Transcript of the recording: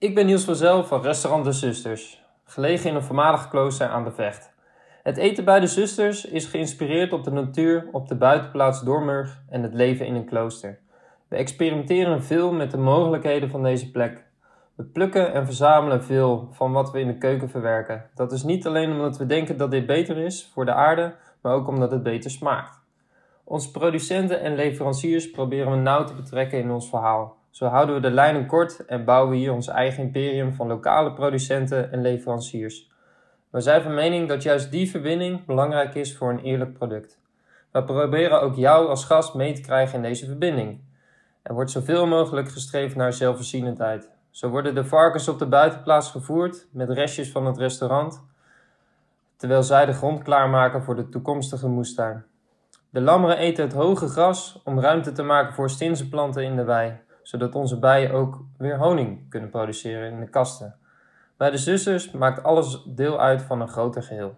Ik ben Niels van Zel van restaurant De Zusters, gelegen in een voormalig klooster aan de Vecht. Het eten bij De Zusters is geïnspireerd op de natuur op de buitenplaats Dormurg en het leven in een klooster. We experimenteren veel met de mogelijkheden van deze plek. We plukken en verzamelen veel van wat we in de keuken verwerken. Dat is niet alleen omdat we denken dat dit beter is voor de aarde, maar ook omdat het beter smaakt. Onze producenten en leveranciers proberen we nauw te betrekken in ons verhaal. Zo houden we de lijnen kort en bouwen we hier ons eigen imperium van lokale producenten en leveranciers. We zijn van mening dat juist die verbinding belangrijk is voor een eerlijk product. We proberen ook jou als gast mee te krijgen in deze verbinding. Er wordt zoveel mogelijk gestreefd naar zelfvoorzienendheid. Zo worden de varkens op de buitenplaats gevoerd met restjes van het restaurant, terwijl zij de grond klaarmaken voor de toekomstige moestuin. De lammeren eten het hoge gras om ruimte te maken voor stinzenplanten in de wei, zodat onze bijen ook weer honing kunnen produceren in de kasten. Bij de zusters maakt alles deel uit van een groter geheel.